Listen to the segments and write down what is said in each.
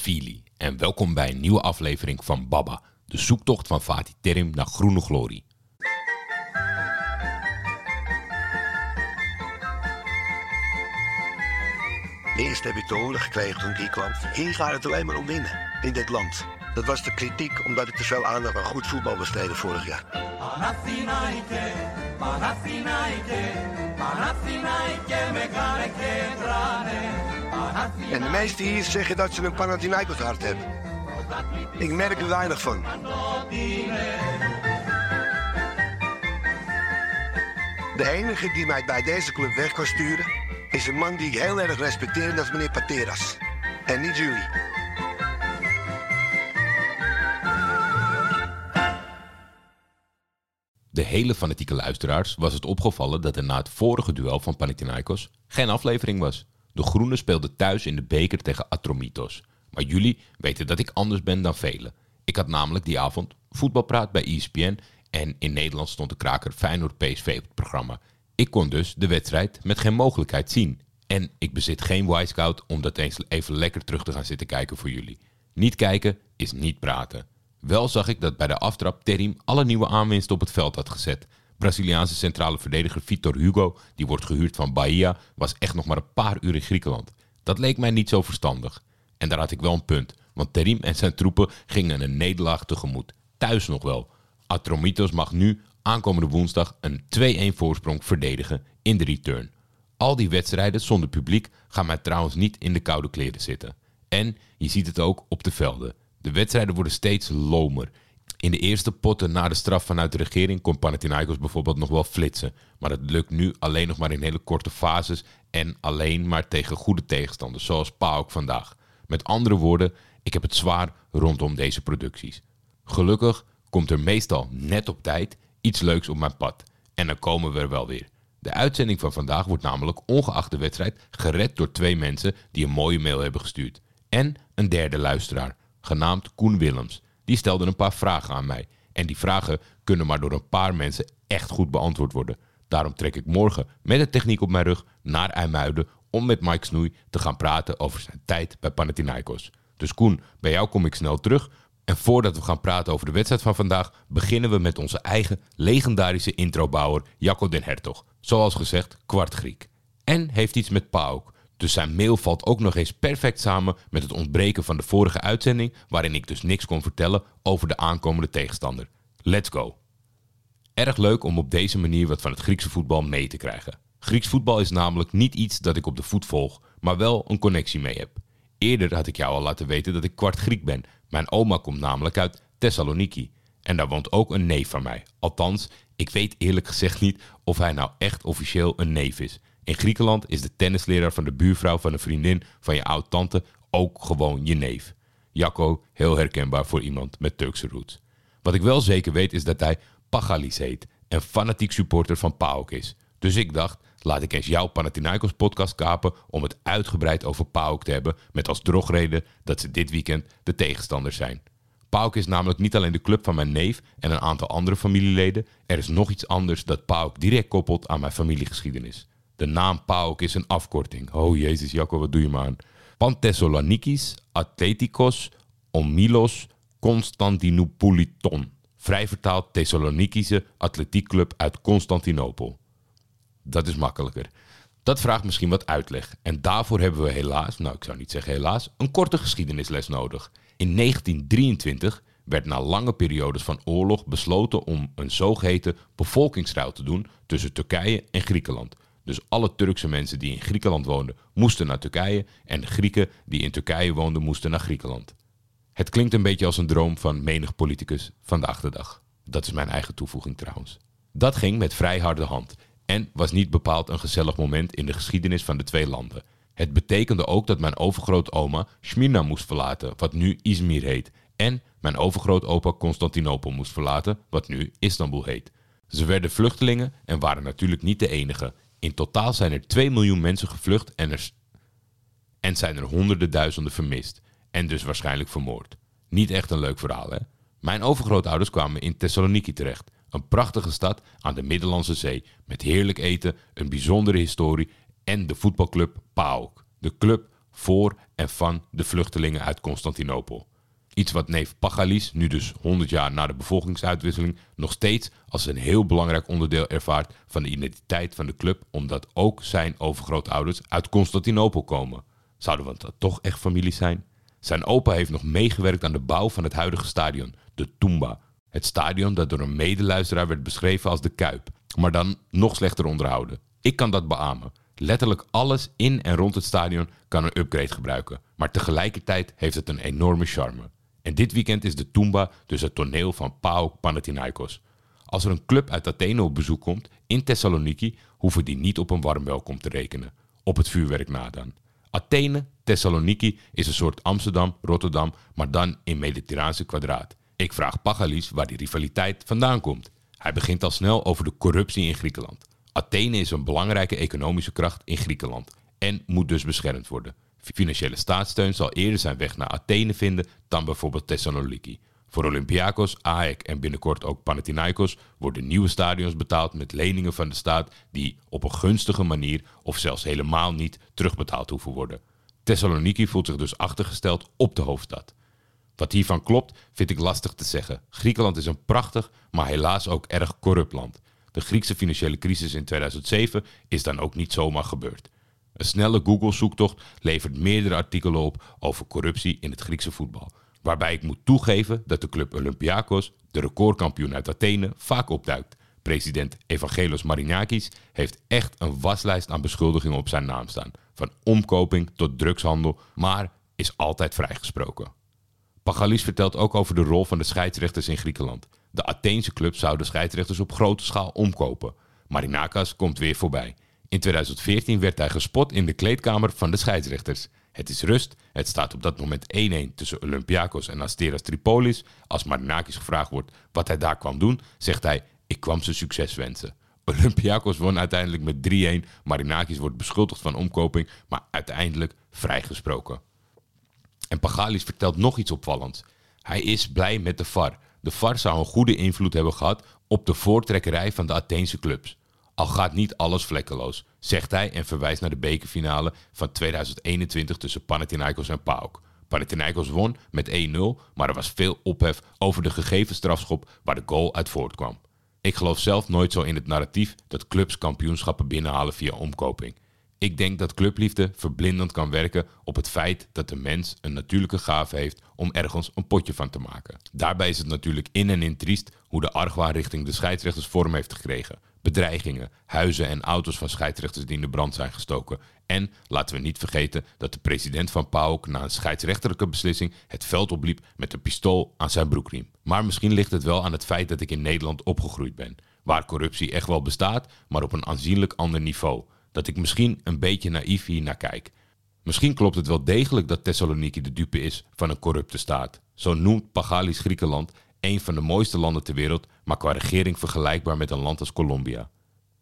Fili en welkom bij een nieuwe aflevering van Baba, de zoektocht van Fatih Terim naar groene glorie. Eerst heb ik te horen gekregen toen ik hier kwam. Hier gaat het alleen maar om winnen in dit land. Dat was de kritiek omdat ik te veel aandacht aan goed voetbal besteedde vorig jaar. En de meesten hier zeggen dat ze een Panathinaikos hart hebben. Ik merk er weinig van. De enige die mij bij deze club weg kan sturen... is een man die ik heel erg respecteer en dat is meneer Pateras. En niet jullie. De hele fanatieke luisteraars was het opgevallen dat er na het vorige duel van Panathinaikos geen aflevering was. De Groenen speelden thuis in de beker tegen Atromitos. Maar jullie weten dat ik anders ben dan velen. Ik had namelijk die avond voetbalpraat bij ESPN en in Nederland stond de kraker Feyenoord PSV op het programma. Ik kon dus de wedstrijd met geen mogelijkheid zien. En ik bezit geen Wisecout om dat eens even lekker terug te gaan zitten kijken voor jullie. Niet kijken is niet praten. Wel zag ik dat bij de aftrap Terim alle nieuwe aanwinsten op het veld had gezet. Braziliaanse centrale verdediger Vitor Hugo, die wordt gehuurd van Bahia, was echt nog maar een paar uur in Griekenland. Dat leek mij niet zo verstandig. En daar had ik wel een punt, want Terim en zijn troepen gingen een nederlaag tegemoet. Thuis nog wel. Atromitos mag nu aankomende woensdag een 2-1 voorsprong verdedigen in de return. Al die wedstrijden zonder publiek gaan mij trouwens niet in de koude kleren zitten. En je ziet het ook op de velden. De wedstrijden worden steeds lomer. In de eerste potten na de straf vanuit de regering kon Panathinaikos bijvoorbeeld nog wel flitsen. Maar het lukt nu alleen nog maar in hele korte fases en alleen maar tegen goede tegenstanders, zoals PAOK vandaag. Met andere woorden, ik heb het zwaar rondom deze producties. Gelukkig komt er meestal net op tijd iets leuks op mijn pad. En dan komen we er wel weer. De uitzending van vandaag wordt namelijk ongeacht de wedstrijd gered door twee mensen die een mooie mail hebben gestuurd. En een derde luisteraar, genaamd Koen Willems. Die stelde een paar vragen aan mij. En die vragen kunnen maar door een paar mensen echt goed beantwoord worden. Daarom trek ik morgen met de techniek op mijn rug naar IJmuiden om met Mike Snoei te gaan praten over zijn tijd bij Panathinaikos. Dus Koen, bij jou kom ik snel terug. En voordat we gaan praten over de wedstrijd van vandaag, beginnen we met onze eigen legendarische introbouwer Jacco den Hertog. Zoals gezegd, kwart Griek. En heeft iets met PAOK. Dus zijn mail valt ook nog eens perfect samen met het ontbreken van de vorige uitzending, waarin ik dus niks kon vertellen over de aankomende tegenstander. Let's go! Erg leuk om op deze manier wat van het Griekse voetbal mee te krijgen. Grieks voetbal is namelijk niet iets dat ik op de voet volg, maar wel een connectie mee heb. Eerder had ik jou al laten weten dat ik kwart Griek ben. Mijn oma komt namelijk uit Thessaloniki. En daar woont ook een neef van mij. Althans, ik weet eerlijk gezegd niet of hij nou echt officieel een neef is. In Griekenland is de tennisleraar van de buurvrouw van een vriendin van je oud-tante ook gewoon je neef. Jacco, heel herkenbaar voor iemand met Turkse roots. Wat ik wel zeker weet is dat hij Pagalis heet en fanatiek supporter van PAOK is. Dus ik dacht, laat ik eens jouw Panathinaikos podcast kapen om het uitgebreid over PAOK te hebben met als drogreden dat ze dit weekend de tegenstanders zijn. PAOK is namelijk niet alleen de club van mijn neef en een aantal andere familieleden. Er is nog iets anders dat PAOK direct koppelt aan mijn familiegeschiedenis. De naam PAOK is een afkorting. Oh jezus, Jacco, wat doe je maar aan? Panthessalonikis Atletikos Omilos Constantinopoliton. Vrij vertaald Thessalonikische atletiekclub uit Constantinopel. Dat is makkelijker. Dat vraagt misschien wat uitleg. En daarvoor hebben we helaas, nou ik zou niet zeggen helaas, een korte geschiedenisles nodig. In 1923 werd na lange periodes van oorlog besloten om een zogeheten bevolkingsruil te doen tussen Turkije en Griekenland. Dus alle Turkse mensen die in Griekenland woonden moesten naar Turkije en Grieken die in Turkije woonden moesten naar Griekenland. Het klinkt een beetje als een droom van menig politicus vandaag de dag. Dat is mijn eigen toevoeging trouwens. Dat ging met vrij harde hand en was niet bepaald een gezellig moment in de geschiedenis van de twee landen. Het betekende ook dat mijn overgrootoma Smyrna moest verlaten, wat nu Izmir heet, en mijn overgrootopa Constantinopel moest verlaten, wat nu Istanbul heet. Ze werden vluchtelingen en waren natuurlijk niet de enige. In totaal zijn er 2 miljoen mensen gevlucht en, er, en zijn er honderden duizenden vermist. En dus waarschijnlijk vermoord. Niet echt een leuk verhaal, hè? Mijn overgrootouders kwamen in Thessaloniki terecht. Een prachtige stad aan de Middellandse Zee. Met heerlijk eten, een bijzondere historie en de voetbalclub PAOK. De club voor en van de vluchtelingen uit Constantinopel. Iets wat neef Pagalis, nu dus 100 jaar na de bevolkingsuitwisseling, nog steeds als een heel belangrijk onderdeel ervaart van de identiteit van de club, omdat ook zijn overgrootouders uit Constantinopel komen. Zouden we dat toch echt familie zijn? Zijn opa heeft nog meegewerkt aan de bouw van het huidige stadion, de Tumba. Het stadion dat door een medeluisteraar werd beschreven als de Kuip, maar dan nog slechter onderhouden. Ik kan dat beamen. Letterlijk alles in en rond het stadion kan een upgrade gebruiken, maar tegelijkertijd heeft het een enorme charme. En dit weekend is de Tumba dus het toneel van PAOK Panathinaikos. Als er een club uit Athene op bezoek komt in Thessaloniki, hoeven die niet op een warm welkom te rekenen. Op het vuurwerk na dan. Athene, Thessaloniki is een soort Amsterdam, Rotterdam, maar dan in mediterraanse kwadraat. Ik vraag Pagalis waar die rivaliteit vandaan komt. Hij begint al snel over de corruptie in Griekenland. Athene is een belangrijke economische kracht in Griekenland en moet dus beschermd worden. Financiële staatssteun zal eerder zijn weg naar Athene vinden dan bijvoorbeeld Thessaloniki. Voor Olympiakos, AEK en binnenkort ook Panathinaikos worden nieuwe stadions betaald met leningen van de staat die op een gunstige manier of zelfs helemaal niet terugbetaald hoeven worden. Thessaloniki voelt zich dus achtergesteld op de hoofdstad. Wat hiervan klopt, vind ik lastig te zeggen. Griekenland is een prachtig, maar helaas ook erg corrupt land. De Griekse financiële crisis in 2007 is dan ook niet zomaar gebeurd. Een snelle Google-zoektocht levert meerdere artikelen op over corruptie in het Griekse voetbal. Waarbij ik moet toegeven dat de club Olympiakos, de recordkampioen uit Athene, vaak opduikt. President Evangelos Marinakis heeft echt een waslijst aan beschuldigingen op zijn naam staan. Van omkoping tot drugshandel, maar is altijd vrijgesproken. Pagalis vertelt ook over de rol van de scheidsrechters in Griekenland. De Atheense club zou de scheidsrechters op grote schaal omkopen. Marinakas komt weer voorbij. In 2014 werd hij gespot in de kleedkamer van de scheidsrechters. Het is rust. Het staat op dat moment 1-1 tussen Olympiakos en Asteras Tripolis. Als Marinakis gevraagd wordt wat hij daar kwam doen, zegt hij: Ik kwam ze succes wensen. Olympiakos won uiteindelijk met 3-1. Marinakis wordt beschuldigd van omkoping, maar uiteindelijk vrijgesproken. En Pagalis vertelt nog iets opvallends. Hij is blij met de VAR. De VAR zou een goede invloed hebben gehad op de voortrekkerij van de Atheense clubs. Al gaat niet alles vlekkeloos, zegt hij en verwijst naar de bekerfinale van 2021 tussen Panathinaikos en PAOK. Panathinaikos won met 1-0, maar er was veel ophef over de gegeven strafschop waar de goal uit voortkwam. Ik geloof zelf nooit zo in het narratief dat clubs kampioenschappen binnenhalen via omkoping. Ik denk dat clubliefde verblindend kan werken op het feit dat de mens een natuurlijke gave heeft om ergens een potje van te maken. Daarbij is het natuurlijk in en in triest hoe de argwaan richting de scheidsrechters vorm heeft gekregen. Bedreigingen, huizen en auto's van scheidsrechters die in de brand zijn gestoken. En laten we niet vergeten dat de president van PAOK na een scheidsrechterlijke beslissing het veld opliep met een pistool aan zijn broekriem. Maar misschien ligt het wel aan het feit dat ik in Nederland opgegroeid ben, waar corruptie echt wel bestaat, maar op een aanzienlijk ander niveau dat ik misschien een beetje naïef hier naar kijk. Misschien klopt het wel degelijk dat Thessaloniki de dupe is van een corrupte staat. Zo noemt Pagalis Griekenland een van de mooiste landen ter wereld, maar qua regering vergelijkbaar met een land als Colombia.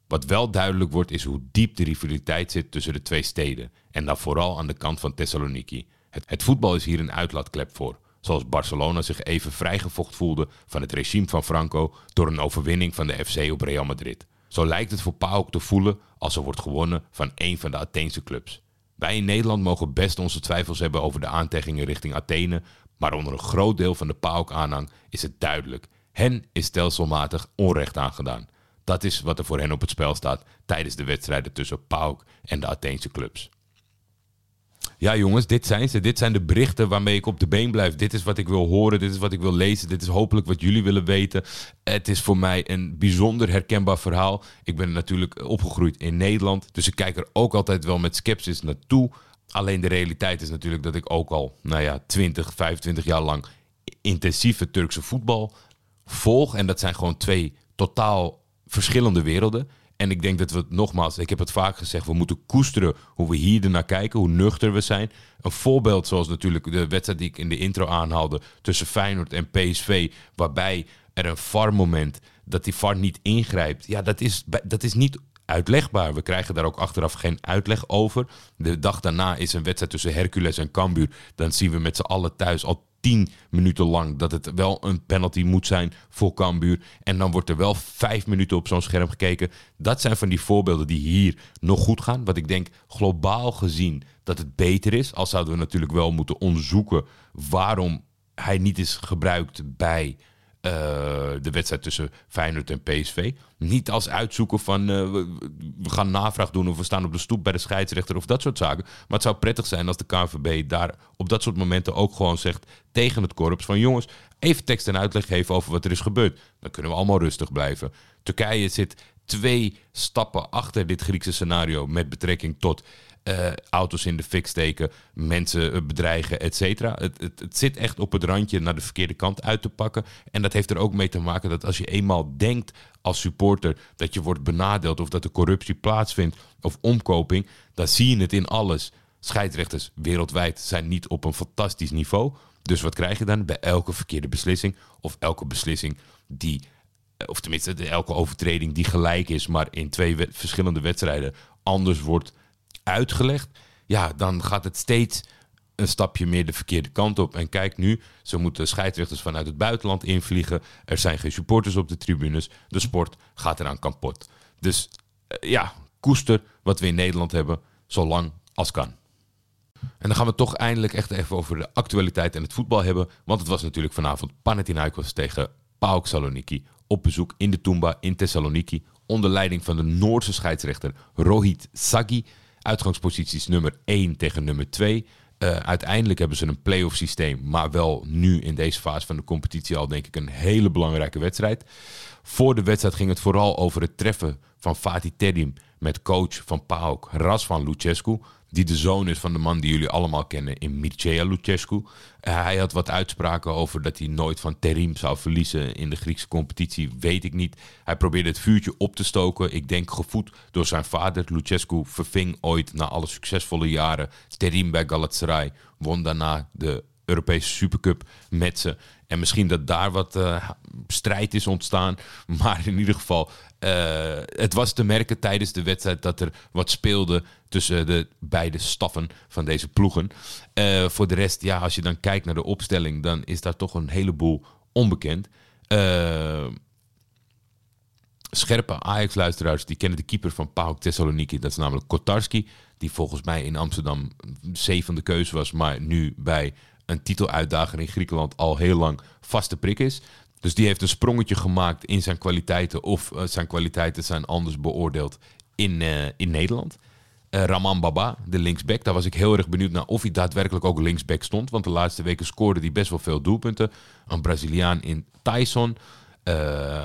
Wat wel duidelijk wordt is hoe diep de rivaliteit zit tussen de twee steden en dan vooral aan de kant van Thessaloniki. Het, voetbal is hier een uitlaatklep voor, zoals Barcelona zich even vrijgevocht voelde van het regime van Franco door een overwinning van de FC op Real Madrid. Zo lijkt het voor PAOK te voelen als er wordt gewonnen van een van de Atheense clubs. Wij in Nederland mogen best onze twijfels hebben over de aantijgingen richting Athene, maar onder een groot deel van de PAOK-aanhang is het duidelijk. Hen is stelselmatig onrecht aangedaan. Dat is wat er voor hen op het spel staat tijdens de wedstrijden tussen PAOK en de Atheense clubs. Ja, jongens, dit zijn ze. Dit zijn de berichten waarmee ik op de been blijf. Dit is wat ik wil horen. Dit is wat ik wil lezen. Dit is hopelijk wat jullie willen weten. Het is voor mij een bijzonder herkenbaar verhaal. Ik ben natuurlijk opgegroeid in Nederland. Dus ik kijk er ook altijd wel met sceptisch naartoe. Alleen de realiteit is natuurlijk dat ik ook al, nou ja, 20, 25 jaar lang intensieve Turkse voetbal volg. En dat zijn gewoon twee totaal verschillende werelden. En ik denk dat we het nogmaals, ik heb het vaak gezegd, we moeten koesteren hoe we hier naar kijken, hoe nuchter we zijn. Een voorbeeld zoals natuurlijk de wedstrijd die ik in de intro aanhaalde tussen Feyenoord en PSV, waarbij er een VAR-moment dat die VAR niet ingrijpt. Ja, dat is, dat is niet uitlegbaar. We krijgen daar ook achteraf geen uitleg over. De dag daarna is een wedstrijd tussen Hercules en Cambuur. Dan zien we met z'n allen thuis al tien minuten lang dat het wel een penalty moet zijn voor Cambuur. En dan wordt er wel vijf minuten op zo'n scherm gekeken. Dat zijn van die voorbeelden die hier nog goed gaan. Wat ik denk globaal gezien dat het beter is. Al zouden we natuurlijk wel moeten onderzoeken waarom hij niet is gebruikt bij uh, de wedstrijd tussen Feyenoord en PSV. Niet als uitzoeken van we, we, gaan navraag doen of we staan op de stoep bij de scheidsrechter of dat soort zaken. Maar het zou prettig zijn als de KNVB daar op dat soort momenten ook gewoon zegt tegen het korps van jongens, even tekst en uitleg geven over wat er is gebeurd. Dan kunnen we allemaal rustig blijven. Turkije zit twee stappen achter dit Griekse scenario met betrekking tot uh, auto's in de fik steken, mensen eh, bedreigen, et cetera. Het, het, het, zit echt op het randje naar de verkeerde kant uit te pakken. En dat heeft er ook mee te maken dat als je eenmaal denkt als supporter dat je wordt benadeeld of dat er corruptie plaatsvindt of omkoping, dan zie je het in alles. Scheidsrechters wereldwijd zijn niet op een fantastisch niveau. Dus wat krijg je dan bij elke verkeerde beslissing of elke beslissing die eh, of tenminste elke overtreding die gelijk is, maar in twee verschillende wedstrijden anders wordt uitgelegd, ja, dan gaat het steeds een stapje meer de verkeerde kant op. En kijk nu, ze moeten scheidsrechters vanuit het buitenland invliegen. Er zijn geen supporters op de tribunes. De sport gaat eraan kapot. Dus eh, ja, koester wat we in Nederland hebben, zo lang als kan. En dan gaan we toch eindelijk echt even over de actualiteit en het voetbal hebben. Want het was natuurlijk vanavond Panathinaikos tegen PAOK Saloniki op bezoek in de Tumba in Thessaloniki. Onder leiding van de Noorse scheidsrechter Rohit Sagi. Uitgangsposities nummer 1 tegen nummer 2. Uh, eh, uiteindelijk hebben ze een playoff systeem, maar wel nu in deze fase van de competitie al denk ik een hele belangrijke wedstrijd. Voor de wedstrijd ging het vooral over het treffen van Fatih Terim met coach van PAOK, Razvan Lucescu die de zoon is van de man die jullie allemaal kennen in Mircea Lucescu. Eh, hij had wat uitspraken over dat hij nooit van Terim zou verliezen in de Griekse competitie, weet ik niet. Hij probeerde het vuurtje op te stoken, ik denk gevoed door zijn vader. Lucescu verving ooit na alle succesvolle jaren Terim bij Galatasaray, won daarna de Europese Supercup met ze. En misschien dat daar wat uh, strijd is ontstaan. Maar in ieder geval, uh, het was te merken tijdens de wedstrijd dat er wat speelde tussen de beide staffen van deze ploegen. Uh, voor de rest, ja, als je dan kijkt naar de opstelling, dan is daar toch een heleboel onbekend. scherpe Ajax-luisteraars, die kennen de keeper van PAOK Thessaloniki. Dat is namelijk Kotarski, die volgens mij in Amsterdam zevende keuze was, maar nu bij een titeluitdager in Griekenland al heel lang vaste prik is. Dus die heeft een sprongetje gemaakt in zijn kwaliteiten. Of uh, zijn kwaliteiten zijn anders beoordeeld in, uh, in Nederland. Uh, Raman Baba, de linksback. Daar was ik heel erg benieuwd naar of hij daadwerkelijk ook linksback stond. Want de laatste weken scoorde hij best wel veel doelpunten. Een Braziliaan in Tyson.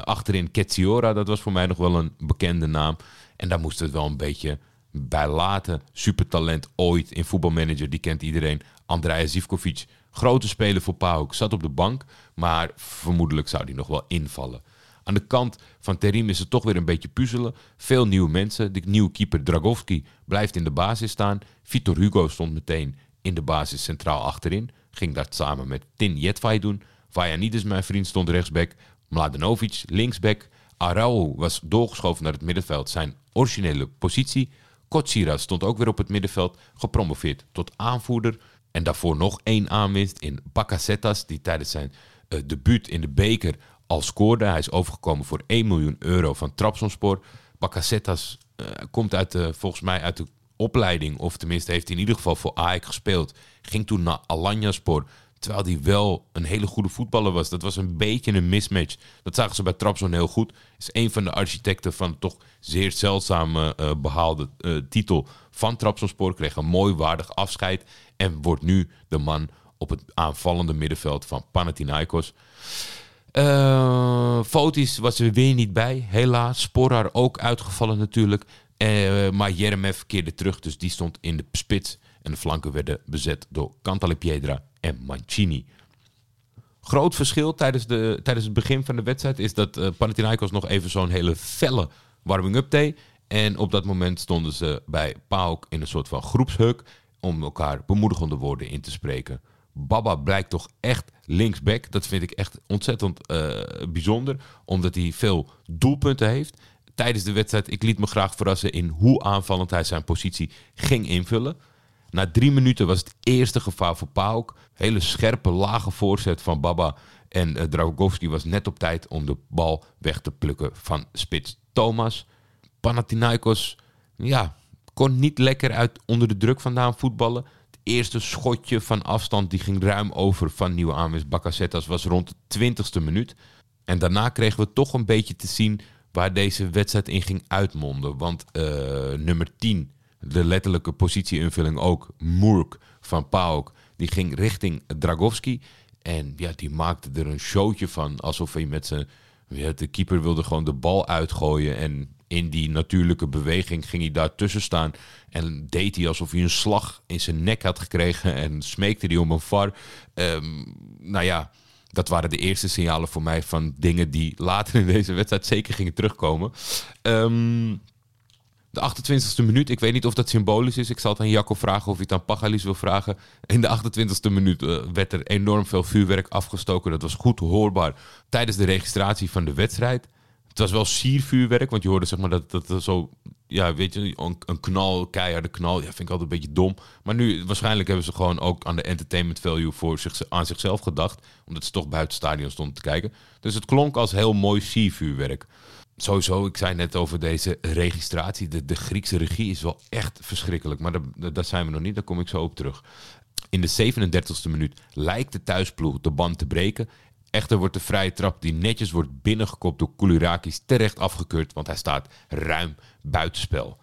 achterin Ketsiora, dat was voor mij nog wel een bekende naam. En daar moest het wel een beetje bij laten. Supertalent ooit in voetbalmanager, die kent iedereen. Andrija Zivkovic Grote speler voor PAOK zat op de bank, maar vermoedelijk zou die nog wel invallen. Aan de kant van Terim is het toch weer een beetje puzzelen. Veel nieuwe mensen. De nieuwe keeper Dragovski blijft in de basis staan. Vitor Hugo stond meteen in de basis centraal achterin. Ging dat samen met Tin Jetvay doen. Vajanidis, mijn vriend, stond rechtsback. Mladenovic linksback. Arau was doorgeschoven naar het middenveld. Zijn originele positie. Kotsira stond ook weer op het middenveld. Gepromoveerd tot aanvoerder. En daarvoor nog één aanwinst in Bakasetas, die tijdens zijn uh, debuut in de beker al scoorde. Hij is overgekomen voor 1 miljoen euro van Trabzonspor. Bakasetas uh, komt uit de, volgens mij uit de opleiding, of tenminste heeft hij in ieder geval voor Ajax gespeeld. Ging toen naar Alanyaspor, terwijl hij wel een hele goede voetballer was. Dat was een beetje een mismatch. Dat zagen ze bij Trabzon heel goed. Is een van de architecten van toch zeer zeldzame uh, behaalde titel van Trabzonspor. Kreeg een mooi waardig afscheid. En wordt nu de man op het aanvallende middenveld van Panathinaikos. Uh, Fotis was er weer niet bij, helaas. Sporar ook uitgevallen natuurlijk. Maar Jeremev keerde terug, dus die stond in de spits. En de flanken werden bezet door Cantale Piedra Mancini. Groot verschil tijdens, de, tijdens het begin van de wedstrijd is dat uh, Panathinaikos nog even zo'n hele felle warming-up deed. En op dat moment stonden ze bij PAOK in een soort van groepshuk om elkaar bemoedigende woorden in te spreken. Baba blijkt toch echt linksback. Dat vind ik echt ontzettend uh, bijzonder, omdat hij veel doelpunten heeft. Tijdens de wedstrijd, ik liet me graag verrassen in hoe aanvallend hij zijn positie ging invullen. Na drie minuten was het eerste gevaar voor PAOK. Hele scherpe, lage voorzet van Baba. En uh, Dragowski was net op tijd om de bal weg te plukken van spits Thomas. Panathinaikos, ja, kon niet lekker uit onder de druk vandaan voetballen. Het eerste schotje van afstand die ging ruim over van nieuwe aanwinst Bakasetas was rond de 20ste minuut. En daarna kregen we toch een beetje te zien waar deze wedstrijd in ging uitmonden. Want uh, nummer 10, de letterlijke positieinvulling ook, Moerk van Pauk, die ging richting Dragowski. En ja, die maakte er een showtje van, alsof hij met zijn... De keeper wilde gewoon de bal uitgooien en in die natuurlijke beweging ging hij daar tussen staan. En deed hij alsof hij een slag in zijn nek had gekregen. En smeekte hij om een var. Um, nou ja, dat waren de eerste signalen voor mij van dingen die later in deze wedstrijd zeker gingen terugkomen. Um, de 28e minuut, ik weet niet of dat symbolisch is. Ik zal het aan Jacco vragen of hij het aan Pagalis wil vragen. In de 28e minuut uh, werd er enorm veel vuurwerk afgestoken. Dat was goed hoorbaar tijdens de registratie van de wedstrijd. Het was wel siervuurwerk, want je hoorde zeg maar dat, dat, zo, ja, weet je, een, een knal, keiharde knal. Ja, vind ik altijd een beetje dom. Maar nu, waarschijnlijk hebben ze gewoon ook aan de entertainment value voor zich, aan zichzelf gedacht. Omdat ze toch buiten het stadion stonden te kijken. Dus het klonk als heel mooi siervuurwerk. Sowieso, ik zei net over deze registratie. De, de Griekse regie is wel echt verschrikkelijk. Maar daar, daar zijn we nog niet, daar kom ik zo op terug. In de 37e minuut lijkt de thuisploeg de band te breken. Echter wordt de vrije trap die netjes wordt binnengekopt door Koulirakis terecht afgekeurd, want hij staat ruim buitenspel.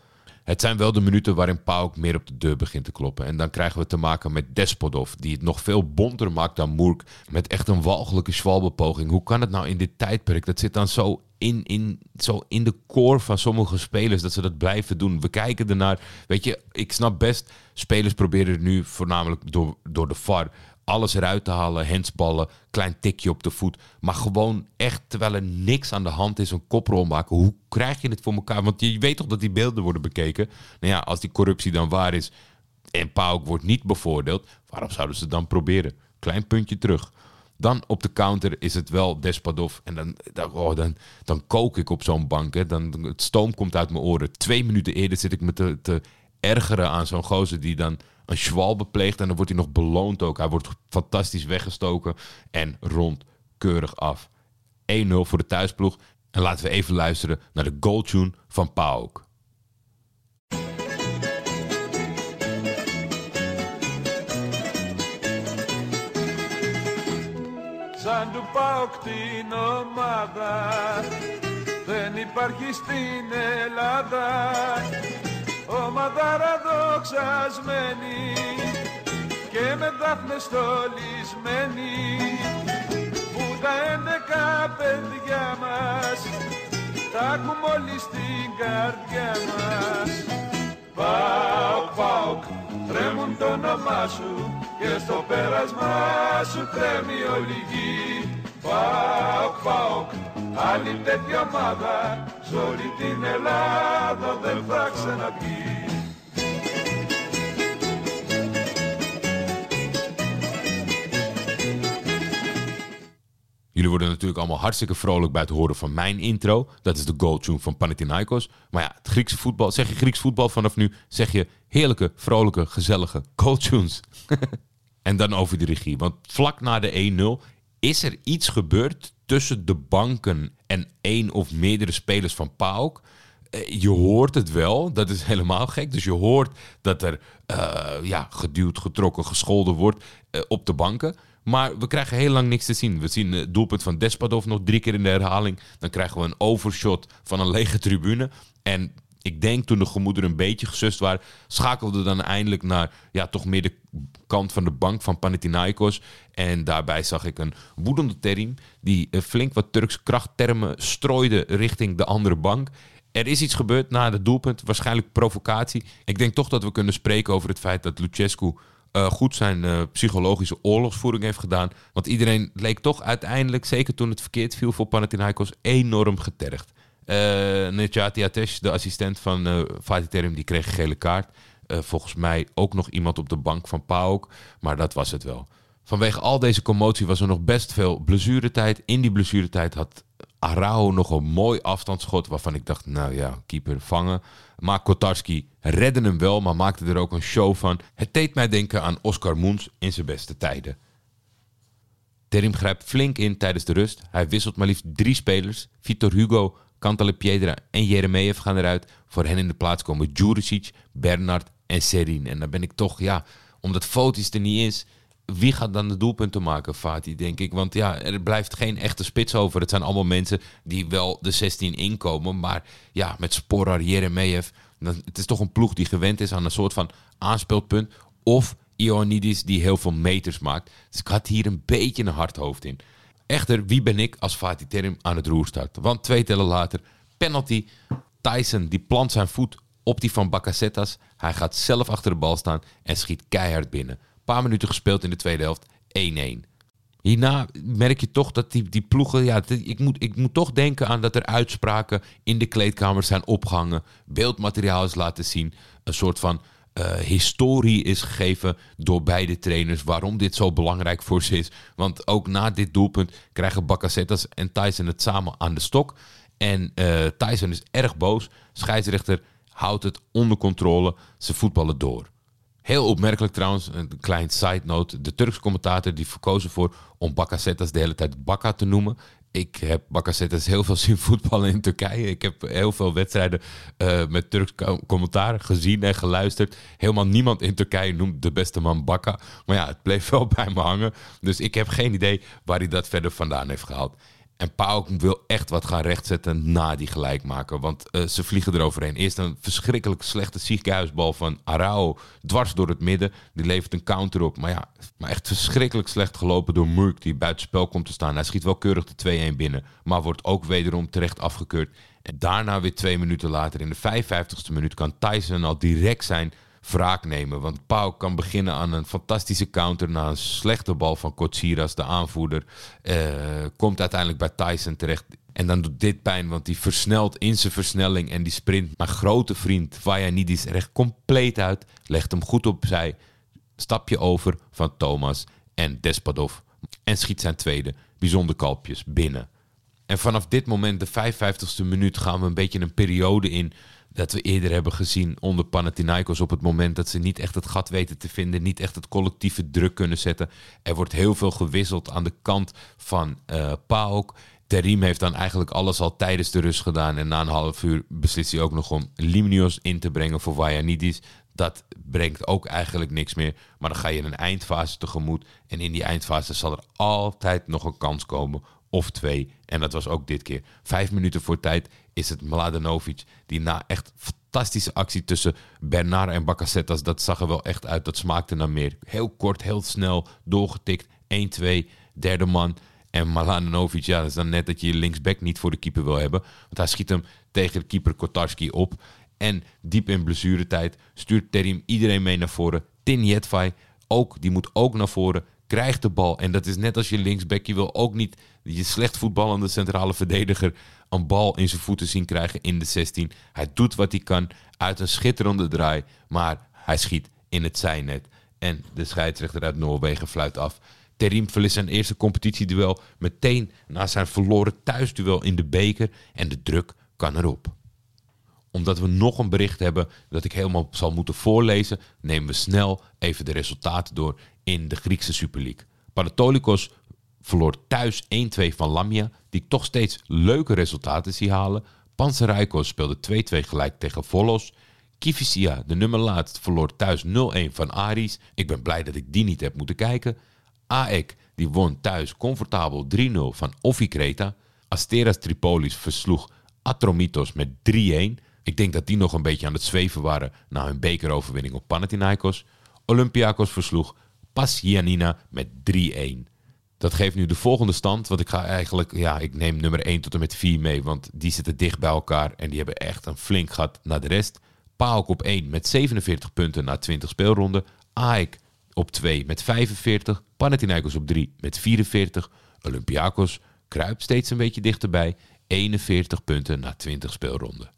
Het zijn wel de minuten waarin Pauk meer op de deur begint te kloppen. En dan krijgen we te maken met Despodov, die het nog veel bonter maakt dan Moerk. Met echt een walgelijke schwalbepoging. Hoe kan het nou in dit tijdperk? Dat zit dan zo in, in, zo in de core van sommige spelers dat ze dat blijven doen. We kijken ernaar. Weet je, ik snap best, spelers proberen nu voornamelijk door, door de VAR alles eruit te halen, hensballen, klein tikje op de voet. Maar gewoon echt, terwijl er niks aan de hand is, een koprol maken. Hoe krijg je het voor elkaar? Want je weet toch dat die beelden worden bekeken? Nou ja, als die corruptie dan waar is en Pauk wordt niet bevoordeeld, waarom zouden ze dan proberen? Klein puntje terug. Dan op de counter is het wel Despadov. En dan, dan, oh, dan, dan kook ik op zo'n bank. Hè. Dan, het stoom komt uit mijn oren. Twee minuten eerder zit ik me te, te ergeren aan zo'n gozer die dan een schwal bepleegt. En dan wordt hij nog beloond ook. Hij wordt fantastisch weggestoken en rond keurig af. 1-0 voor de thuisploeg. En laten we even luisteren naar de goaltune van Pauk. Σαν του πάω την ομάδα δεν υπάρχει στην Ελλάδα Ομαδάρα δοξασμένη και με δάφνες στολισμένη που τα έντεκα παιδιά μας τα έχουμε όλοι στην καρδιά μας. Πάοκ, πάοκ, τρέμουν το όνομά σου και στο πέρασμα σου τρέμει όλη γη Πάοκ, πάοκ, άλλη τέτοια ομάδα Σ' όλη την Ελλάδα δεν θα ξαναβγεί Jullie worden natuurlijk allemaal hartstikke vrolijk bij het horen van mijn intro. Dat is de goaltune van Panathinaikos. Maar ja, het Griekse voetbal, zeg je Grieks voetbal vanaf nu, zeg je heerlijke, vrolijke, gezellige goaltunes. en dan over de regie. Want vlak na de 1-0 is er iets gebeurd tussen de banken en één of meerdere spelers van PAOK. Eh, je hoort het wel, dat is helemaal gek. Dus je hoort dat er uh, ja, geduwd, getrokken, gescholden wordt uh, op de banken. Maar we krijgen heel lang niks te zien. We zien het doelpunt van Despadov nog drie keer in de herhaling. Dan krijgen we een overshot van een lege tribune. En ik denk toen de gemoederen een beetje gesust waren, schakelde dan eindelijk naar ja, toch meer de kant van de bank van Panathinaikos. En daarbij zag ik een woedende Terim die flink wat Turks krachttermen strooide richting de andere bank. Er is iets gebeurd na het doelpunt, waarschijnlijk provocatie. Ik denk toch dat we kunnen spreken over het feit dat Lucescu uh, goed zijn uh, psychologische oorlogsvoering heeft gedaan. Want iedereen leek toch uiteindelijk, zeker toen het verkeerd viel voor Panathinaikos, enorm getergd. Uh, Atesh, de assistent van uh, Fatih Terim, die kreeg gele kaart. Uh, volgens mij ook nog iemand op de bank van PAOK. Maar dat was het wel. Vanwege al deze commotie was er nog best veel blessuretijd. In die blessuretijd had Araujo nog een mooi afstandsschot waarvan ik dacht, nou ja, keeper vangen. Maar Kotarski redde hem wel, maar maakte er ook een show van. Het deed mij denken aan Oscar Moens in zijn beste tijden. Terim grijpt flink in tijdens de rust. Hij wisselt maar liefst drie spelers. Vitor Hugo, Cantale Piedra en Jeremejeff gaan eruit. Voor hen in de plaats komen Juricic, Bernard en Serin. En dan ben ik toch, ja, omdat Fotis er niet is... Wie gaat dan de doelpunten maken, Fatih, denk ik? Want ja, er blijft geen echte spits over. Het zijn allemaal mensen die wel de 16 inkomen. Maar ja, met Sporar, Jeremejeff... Het is toch een ploeg die gewend is aan een soort van aanspeelpunt. Of Ioannidis die heel veel meters maakt. Dus ik had hier een beetje een hard hoofd in. Echter, wie ben ik als Fatih Terim aan het roer start? Want twee tellen later, penalty. Tyson die plant zijn voet op die van Bakasetas. Hij gaat zelf achter de bal staan en schiet keihard binnen. Een paar minuten gespeeld in de tweede helft, 1-1. Hierna merk je toch dat die, die ploegen. Ja, ik, moet, ik moet toch denken aan dat er uitspraken in de kleedkamers zijn opgehangen. Beeldmateriaal is laten zien. Een soort van uh, historie is gegeven door beide trainers. Waarom dit zo belangrijk voor ze is. Want ook na dit doelpunt krijgen Bakasetas en Tyson het samen aan de stok. En uh, Tyson is erg boos. Scheidsrechter houdt het onder controle. Ze voetballen door. Heel opmerkelijk trouwens, een klein side note. De Turkse commentator die verkozen voor om Bakasetas de hele tijd Bakka te noemen ik heb Bakasetas heel veel zien voetballen in Turkije. Ik heb heel veel wedstrijden uh, met Turks commentaar gezien en geluisterd. Helemaal niemand in Turkije noemt de beste man Bakka. Maar ja, het bleef wel bij me hangen. Dus ik heb geen idee waar hij dat verder vandaan heeft gehaald. En Pauk wil echt wat gaan rechtzetten na die gelijkmaker. Want uh, ze vliegen eroverheen. Eerst een verschrikkelijk slechte ziekenhuisbal van Arao dwars door het midden. Die levert een counter op. Maar ja, maar echt verschrikkelijk slecht gelopen door Murk die buitenspel komt te staan. Hij schiet wel keurig de 2-1 binnen. Maar wordt ook wederom terecht afgekeurd. En daarna weer twee minuten later in de 55ste minuut kan Tyson al direct zijn wraak nemen. Want Pau kan beginnen aan een fantastische counter na een slechte bal van Kotsiras, de aanvoerder. Uh, komt uiteindelijk bij Tyson terecht. En dan doet dit pijn, want die versnelt in zijn versnelling en die sprint. Mijn grote vriend Vajanidis er echt compleet uit. Legt hem goed opzij. Stapje over van Thomas en Despadov. En schiet zijn tweede bijzonder kalpjes binnen. En vanaf dit moment, de 55ste minuut, gaan we een beetje een periode in dat we eerder hebben gezien onder Panathinaikos op het moment dat ze niet echt het gat weten te vinden, niet echt het collectieve druk kunnen zetten. Er wordt heel veel gewisseld aan de kant van uh, PAOK. Terim heeft dan eigenlijk alles al tijdens de rust gedaan. En na een half uur beslist hij ook nog om Limnios in te brengen voor Vajanidis. Dat brengt ook eigenlijk niks meer. Maar dan ga je een eindfase tegemoet. En in die eindfase zal er altijd nog een kans komen. Of twee. En dat was ook dit keer. Vijf minuten voor tijd is het Mladenovic. Die na echt fantastische actie tussen Bernard en Bakasetas. Dat zag er wel echt uit. Dat smaakte naar meer. Heel kort, heel snel doorgetikt. 1-2, derde man. En Mladenovic, ja, dat is dan net dat je je linksback niet voor de keeper wil hebben. Want hij schiet hem tegen de keeper Kotarski op. En diep in blessuretijd stuurt Terim iedereen mee naar voren. Tin Jetvai ook, die moet ook naar voren. Krijgt de bal. En dat is net als je linksback. Je wil ook niet je slecht voetballende centrale verdediger een bal in zijn voeten zien krijgen in de 16. Hij doet wat hij kan uit een schitterende draai. Maar hij schiet in het zijnet. En de scheidsrechter uit Noorwegen fluit af. Terim verliest zijn eerste competitieduel meteen na zijn verloren thuisduel in de beker. En de druk kan erop omdat we nog een bericht hebben dat ik helemaal zal moeten voorlezen, nemen we snel even de resultaten door in de Griekse Super League. Panatolikos verloor thuis 1-2 van Lamia, die ik toch steeds leuke resultaten zie halen. Panzeraikos speelde 2-2 gelijk tegen Volos. Kifisia, de nummer laatst, verloor thuis 0-1 van Aris. Ik ben blij dat ik die niet heb moeten kijken. AEK, die won thuis comfortabel 3-0 van Creta. Asteras Tripolis versloeg Atromitos met 3-1. Ik denk dat die nog een beetje aan het zweven waren na hun bekeroverwinning op Panathinaikos. Olympiakos versloeg Pasianina met 3-1. Dat geeft nu de volgende stand. Want ik ga eigenlijk, ja, ik neem nummer 1 tot en met 4 mee. Want die zitten dicht bij elkaar en die hebben echt een flink gat naar de rest. PAOK op 1 met 47 punten na 20 speelronden. AEK op 2 met 45. Panathinaikos op 3 met 44. Olympiakos kruipt steeds een beetje dichterbij. 41 punten na 20 speelronden.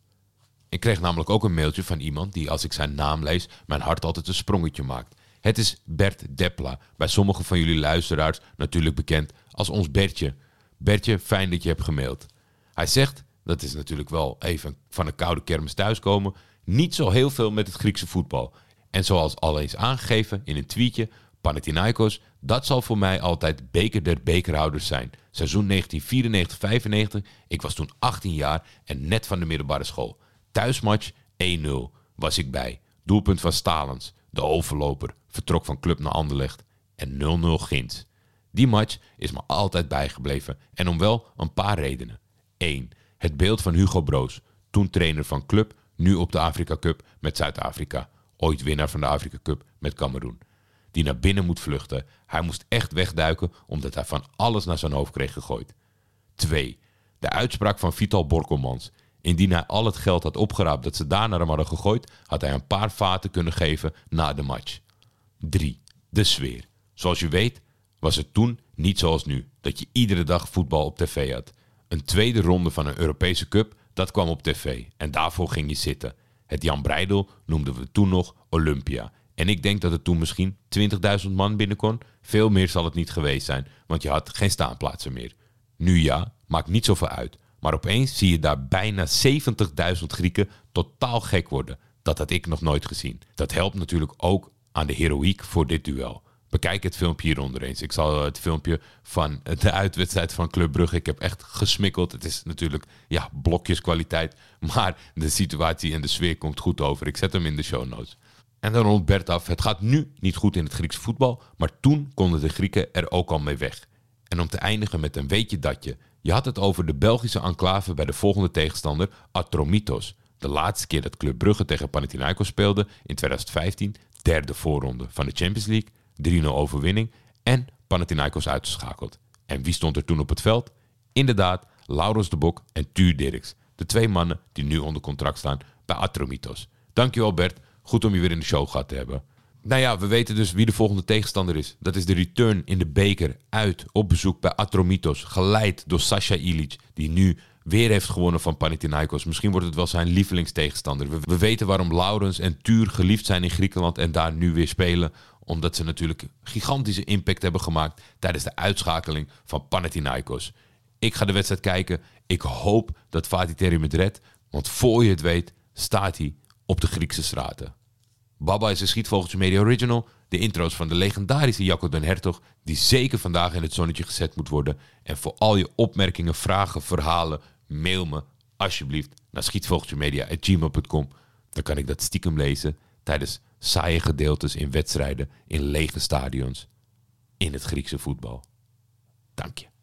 Ik kreeg namelijk ook een mailtje van iemand die, als ik zijn naam lees, mijn hart altijd een sprongetje maakt. Het is Bert Depla, bij sommige van jullie luisteraars natuurlijk bekend als ons Bertje. Bertje, fijn dat je hebt gemaild. Hij zegt, dat is natuurlijk wel even van een koude kermis thuiskomen, niet zo heel veel met het Griekse voetbal. En zoals al eens aangegeven in een tweetje, Panathinaikos, dat zal voor mij altijd beker der bekerhouders zijn. Seizoen 1994-95, ik was toen 18 jaar en net van de middelbare school. Thuismatch 1-0 was ik bij. Doelpunt van Stalens, de overloper, vertrok van club naar Anderlecht en 0-0 Gins. Die match is me altijd bijgebleven en om wel een paar redenen. 1. Het beeld van Hugo Broos, toen trainer van club, nu op de Afrika Cup met Zuid-Afrika. Ooit winnaar van de Afrika Cup met Cameroen. Die naar binnen moet vluchten. Hij moest echt wegduiken omdat hij van alles naar zijn hoofd kreeg gegooid. 2. De uitspraak van Vital Borkelmans. Indien hij al het geld had opgeraapt dat ze daar naar hem hadden gegooid, had hij een paar vaten kunnen geven na de match. 3. De sfeer. Zoals je weet was het toen niet zoals nu, dat je iedere dag voetbal op tv had. Een tweede ronde van een Europese Cup, dat kwam op tv en daarvoor ging je zitten. Het Jan Breidel noemden we toen nog Olympia. En ik denk dat het toen misschien 20.000 man binnen kon. Veel meer zal het niet geweest zijn, want je had geen staanplaatsen meer. Nu ja, maakt niet zoveel uit. Maar opeens zie je daar bijna 70.000 Grieken totaal gek worden. Dat had ik nog nooit gezien. Dat helpt natuurlijk ook aan de heroïek voor dit duel. Bekijk het filmpje hieronder eens. Ik zal het filmpje van de uitwedstrijd van Club Brugge. Ik heb echt gesmikkeld. Het is natuurlijk ja, blokjes kwaliteit. Maar de situatie en de sfeer komt goed over. Ik zet hem in de show notes. En dan rond Bert af. Het gaat nu niet goed in het Griekse voetbal. Maar toen konden de Grieken er ook al mee weg. En om te eindigen met een weetje datje. Je had het over de Belgische enclave bij de volgende tegenstander, Atromitos. De laatste keer dat Club Brugge tegen Panathinaikos speelde in 2015, derde voorronde van de Champions League. 3-0 overwinning en Panathinaikos uitgeschakeld. En wie stond er toen op het veld? Inderdaad, Laurens de Bok en Tuur Dirks. De twee mannen die nu onder contract staan bij Atromitos. Dankjewel Bert, goed om je weer in de show gehad te hebben. Nou ja, we weten dus wie de volgende tegenstander is. Dat is de return in de beker uit op bezoek bij Atromitos. Geleid door Sasha Ilic, die nu weer heeft gewonnen van Panathinaikos. Misschien wordt het wel zijn lievelingstegenstander. We, we weten waarom Laurens en Tuur geliefd zijn in Griekenland en daar nu weer spelen omdat ze natuurlijk gigantische impact hebben gemaakt tijdens de uitschakeling van Panathinaikos. Ik ga de wedstrijd kijken. Ik hoop dat Fatih Terim redt. Want voor je het weet staat hij op de Griekse straten. Baba is een Schietvogeltje Media Original. De intro's van de legendarische Jacco den Hertog. Die zeker vandaag in het zonnetje gezet moet worden. En voor al je opmerkingen, vragen, verhalen. Mail me alsjeblieft naar schietvogeltjemedia.gmail.com. Dan kan ik dat stiekem lezen tijdens saaie gedeeltes in wedstrijden in lege stadions in het Griekse voetbal. Dank je.